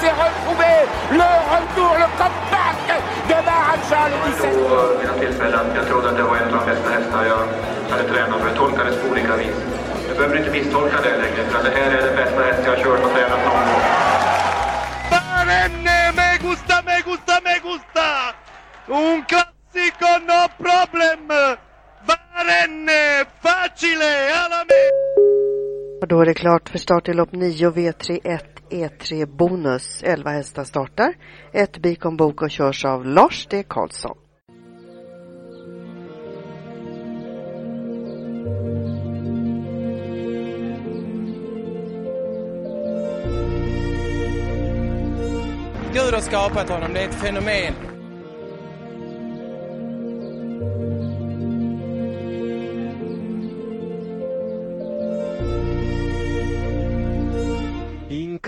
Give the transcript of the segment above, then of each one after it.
S'est retrouvé. Le retour, le comeback de Maharaja le 17. Vid några tillfällen. Jag trodde att det var en av de bästa hästar jag hade tränat för. Det tolkades på olika vis. Du behöver inte misstolka det längre. För det här är den bästa häst jag har kört och tränat någon gång. Barenne, me gusta, me gusta, me gusta! Un classico, no problem! Barenne, facile, alla me! Och då är det klart för start i lopp 9 V31 E3 Bonus. 11 hästar startar. Ett Bikon Bok och körs av Lars D. Karlsson. Gud har skapat honom, det är ett fenomen.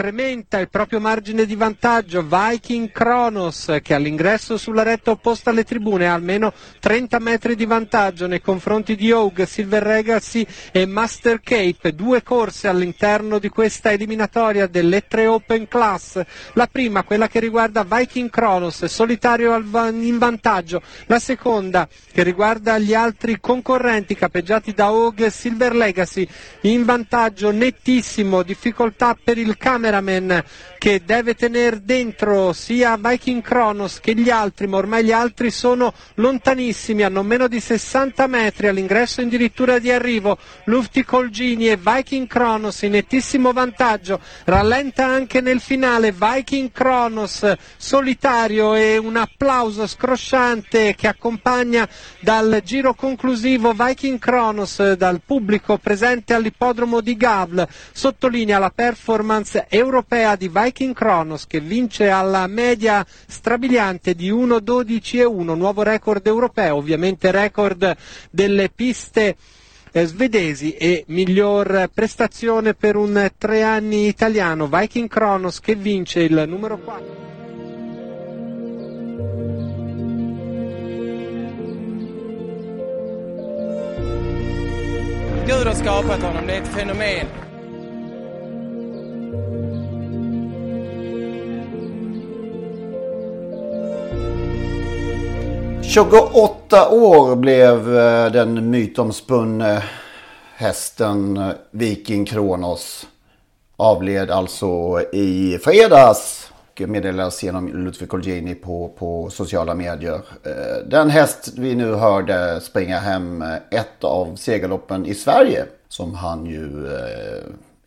Incrementa il proprio margine di vantaggio Viking Kronos che all'ingresso sulla retta opposta alle tribune ha almeno 30 metri di vantaggio nei confronti di Hogue, Silver Legacy e Master Cape, due corse all'interno di questa eliminatoria delle tre Open Class, la prima quella che riguarda Viking Kronos, solitario in vantaggio, la seconda che riguarda gli altri concorrenti capeggiati da Hogue Silver Legacy in vantaggio nettissimo, difficoltà per il cameraman che deve tenere dentro sia Viking Kronos che gli altri, ma ormai gli altri sono lontanissimi, hanno meno di 60 metri all'ingresso addirittura di arrivo. Lufti Colgini e Viking Kronos in nettissimo vantaggio, rallenta anche nel finale Viking Kronos solitario e un applauso scrosciante che accompagna dal giro conclusivo Viking Kronos dal pubblico presente all'ippodromo di Gavl, sottolinea la performance europea di Viking Kronos che vince alla media strabiliante di 1.12 e 1, nuovo record europeo, ovviamente record delle piste eh, svedesi e miglior prestazione per un tre anni italiano, Viking Kronos che vince il numero 4. Gud har det är ett fenomen. 28 år blev eh, den mytomspunne hästen eh, Viking Kronos. Avled alltså i fredags. Och meddelades genom Ludvig Colgjini på, på sociala medier. Eh, den häst vi nu hörde springa hem ett av segerloppen i Sverige. Som han ju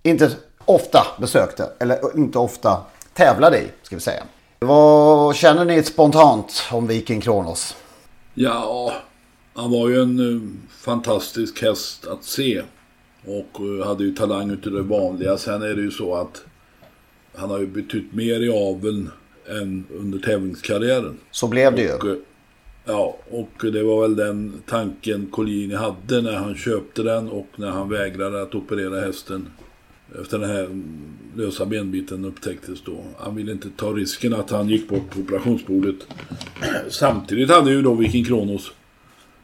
inte ofta besökte. Eller inte ofta tävlade i, ska vi säga. Vad känner ni spontant om Viking Kronos? Ja, han var ju en uh, fantastisk häst att se. Och uh, hade ju talang utav det vanliga. Sen är det ju så att han har ju betytt mer i aveln än under tävlingskarriären. Så blev det och, ju. Uh, ja, och det var väl den tanken Collini hade när han köpte den och när han vägrade att operera hästen. Efter den här lösa benbiten upptäcktes då. Han ville inte ta risken att han gick bort på operationsbordet. Samtidigt hade ju då Viking Kronos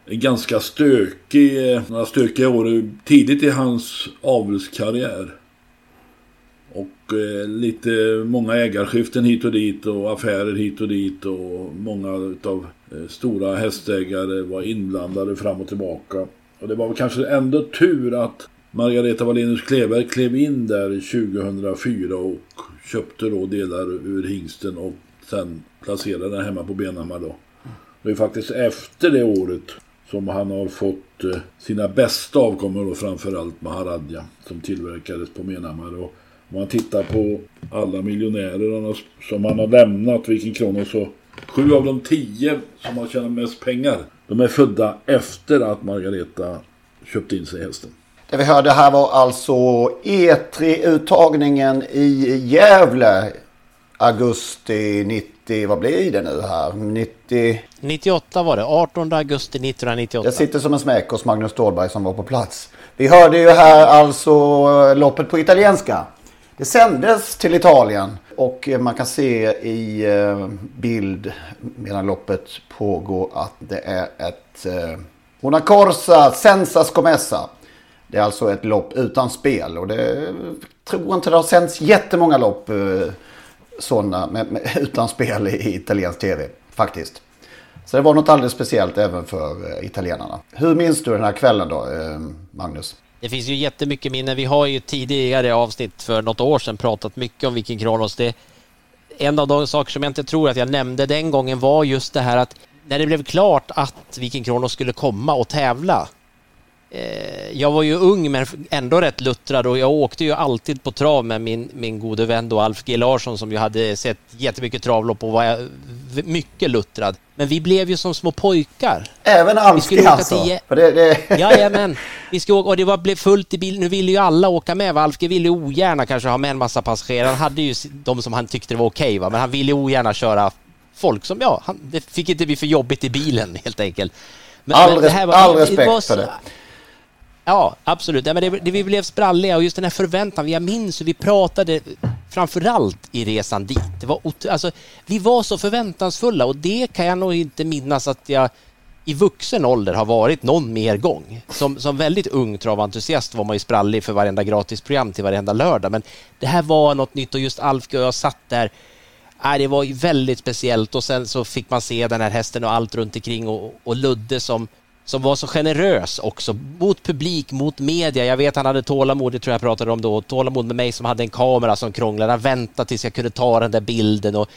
en ganska stökig, eh, några stökiga år tidigt i hans avelskarriär. Och eh, lite många ägarskiften hit och dit och affärer hit och dit och många av eh, stora hästägare var inblandade fram och tillbaka. Och det var väl kanske ändå tur att Margareta Wallenius Kleberg klev in där 2004 och köpte då delar ur hingsten och sen placerade den hemma på Benhammar då. Det är faktiskt efter det året som han har fått eh, sina bästa avkommor då framförallt Maharadja som tillverkades på Benhammar. Och om man tittar på alla miljonärer som han har lämnat vilken krona så sju av de tio som har tjänat mest pengar de är födda efter att Margareta köpte in sig hästen. Det vi hörde här var alltså E3-uttagningen i Gävle. Augusti 90, vad blir det nu här? 90... 98 var det, 18 augusti 1998. Det sitter som en smäck hos Magnus Ståhlberg som var på plats. Vi hörde ju här alltså loppet på italienska. Det sändes till Italien och man kan se i eh, bild medan loppet pågår att det är ett eh, Una Corsa Senza Scomessa. Det är alltså ett lopp utan spel och det tror inte det har sänds jättemånga lopp eh, sådana med, med, utan spel i italiensk tv faktiskt. Så det var något alldeles speciellt även för eh, italienarna. Hur minns du den här kvällen då, eh, Magnus? Det finns ju jättemycket minnen. Vi har ju tidigare avsnitt för något år sedan pratat mycket om Viking Kronos. Det, en av de saker som jag inte tror att jag nämnde den gången var just det här att när det blev klart att Viking Kronos skulle komma och tävla jag var ju ung men ändå rätt luttrad och jag åkte ju alltid på trav med min, min gode vän då Alf G Larsson som ju hade sett jättemycket travlopp och var mycket luttrad. Men vi blev ju som små pojkar. Även Alf G alltså? Till... Det, det... Jajamän. Vi skulle åka, och det var, blev fullt i bilen. Nu ville ju alla åka med. Alf G ville ogärna kanske ha med en massa passagerare. Han hade ju de som han tyckte det var okej okay, men han ville ogärna köra folk som, ja, han, det fick inte bli för jobbigt i bilen helt enkelt. Men, all, men var, all respekt var, för det. Ja, absolut. Ja, men det, det, vi blev spralliga och just den här förväntan. Jag minns hur vi pratade framförallt i resan dit. Det var, alltså, vi var så förväntansfulla och det kan jag nog inte minnas att jag i vuxen ålder har varit någon mer gång. Som, som väldigt ung traventusiast var man ju sprallig för varenda gratisprogram till varenda lördag. Men det här var något nytt och just Alf och jag satt där. Äh, det var ju väldigt speciellt och sen så fick man se den här hästen och allt runt omkring och, och Ludde som som var så generös också mot publik, mot media. Jag vet han hade tålamod, det tror jag pratade om då, tålamod med mig som hade en kamera som krånglade. Han väntade tills jag kunde ta den där bilden och,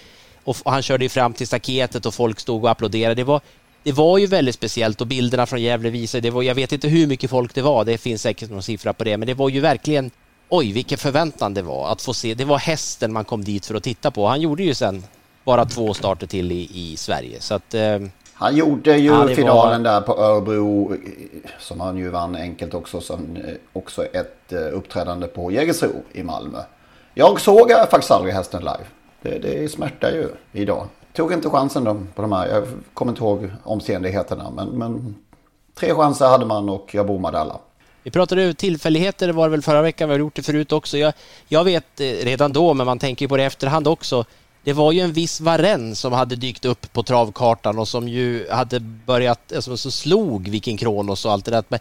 och, och han körde ju fram till staketet och folk stod och applåderade. Det var, det var ju väldigt speciellt och bilderna från Gävle visade, det var, jag vet inte hur mycket folk det var, det finns säkert någon siffra på det, men det var ju verkligen, oj vilken förväntan det var att få se. Det var hästen man kom dit för att titta på. Han gjorde ju sen bara två starter till i, i Sverige. Så att, eh, han gjorde ju ja, finalen var... där på Örebro som han ju vann enkelt också. Som eh, också ett eh, uppträdande på Jägersro i Malmö. Jag såg faktiskt aldrig hästen live. Det, det smärtar ju idag. Tog inte chansen då på de här. Jag kommer inte ihåg omständigheterna. Men, men tre chanser hade man och jag bommade alla. Vi pratade tillfälligheter, det var väl förra veckan, vi har gjort det förut också. Jag, jag vet eh, redan då, men man tänker på det i efterhand också det var ju en viss Varen som hade dykt upp på travkartan och som ju hade börjat, alltså, som slog Viking Kronos och allt det där. Men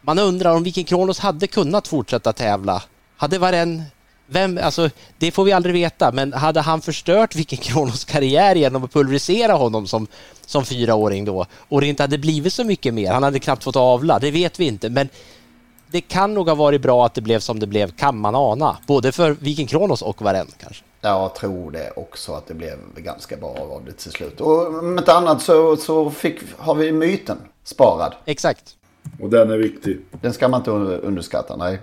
man undrar om Viking Kronos hade kunnat fortsätta tävla. Hade Varen, vem, alltså det får vi aldrig veta, men hade han förstört Viking Kronos karriär genom att pulverisera honom som, som fyraåring då och det inte hade blivit så mycket mer, han hade knappt fått avla, det vet vi inte, men det kan nog ha varit bra att det blev som det blev, kan man ana, både för Viking Kronos och Varen kanske. Jag tror det också att det blev ganska bra av det till slut. Och om inte annat så, så fick, har vi myten sparad. Exakt. Och den är viktig. Den ska man inte underskatta, nej.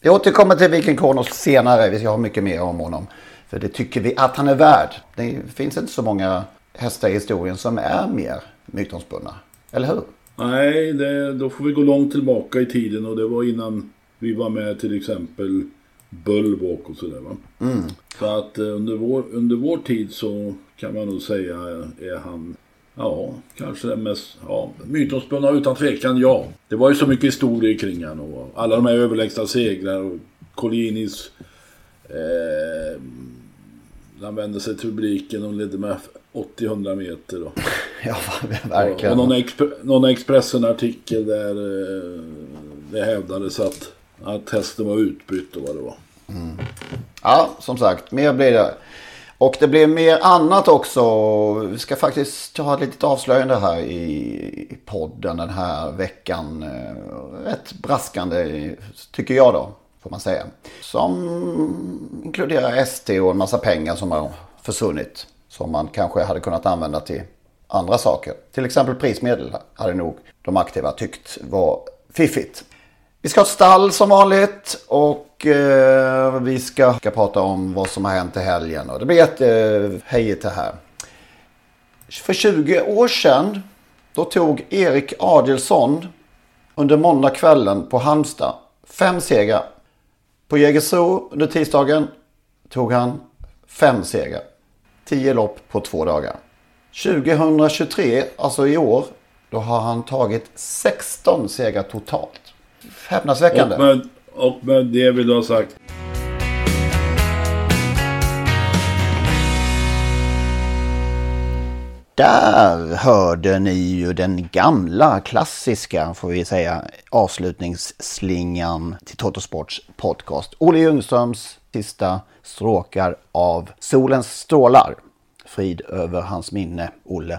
Vi återkommer till Viking Kronos senare. Vi ska ha mycket mer om honom. För det tycker vi att han är värd. Det finns inte så många hästar i historien som är mer mytomspunna. Eller hur? Nej, det, då får vi gå långt tillbaka i tiden och det var innan vi var med till exempel Bullwalk och sådär va. Mm. Så att eh, under vår, under vår tid så kan man nog säga är han Ja, kanske den mest ja, mytomspunna utan tvekan ja. Det var ju så mycket historier kring han och alla de här överlägsna segrar och Collinis eh, han vände sig till publiken och ledde med 80-100 meter. Och, ja, verkligen. Och någon, exp någon Expressen-artikel där eh, det hävdades att, att hästen var utbytt och vad det var. Mm. Ja, som sagt, mer blir det. Och det blir mer annat också. Vi ska faktiskt ha ett litet avslöjande här i podden den här veckan. Eh, rätt braskande tycker jag då, får man säga. Som inkluderar ST och en massa pengar som har försvunnit. Som man kanske hade kunnat använda till andra saker. Till exempel prismedel hade nog de aktiva tyckt var fiffigt. Vi ska ha ett stall som vanligt och eh, vi ska, ska prata om vad som har hänt i helgen. Och det blir ett eh, hejigt det här. För 20 år sedan då tog Erik Adelsson under måndagskvällen på Halmstad fem segrar. På Jägersro under tisdagen tog han fem segrar. Tio lopp på två dagar. 2023, alltså i år, då har han tagit 16 segrar totalt. Häpnadsväckande. Och med, och med det vill du ha sagt. Där hörde ni ju den gamla klassiska, får vi säga, avslutningsslingan till Totosports podcast. Olle Ljungströms sista stråkar av Solens strålar. Frid över hans minne, Olle.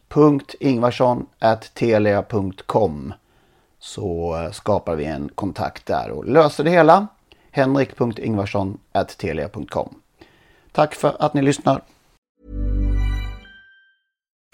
henrik.ingvarsson.telia.com så eh, skapar vi en kontakt där och löser det hela. henrik.ingvarsson.telia.com Tack för att ni lyssnar.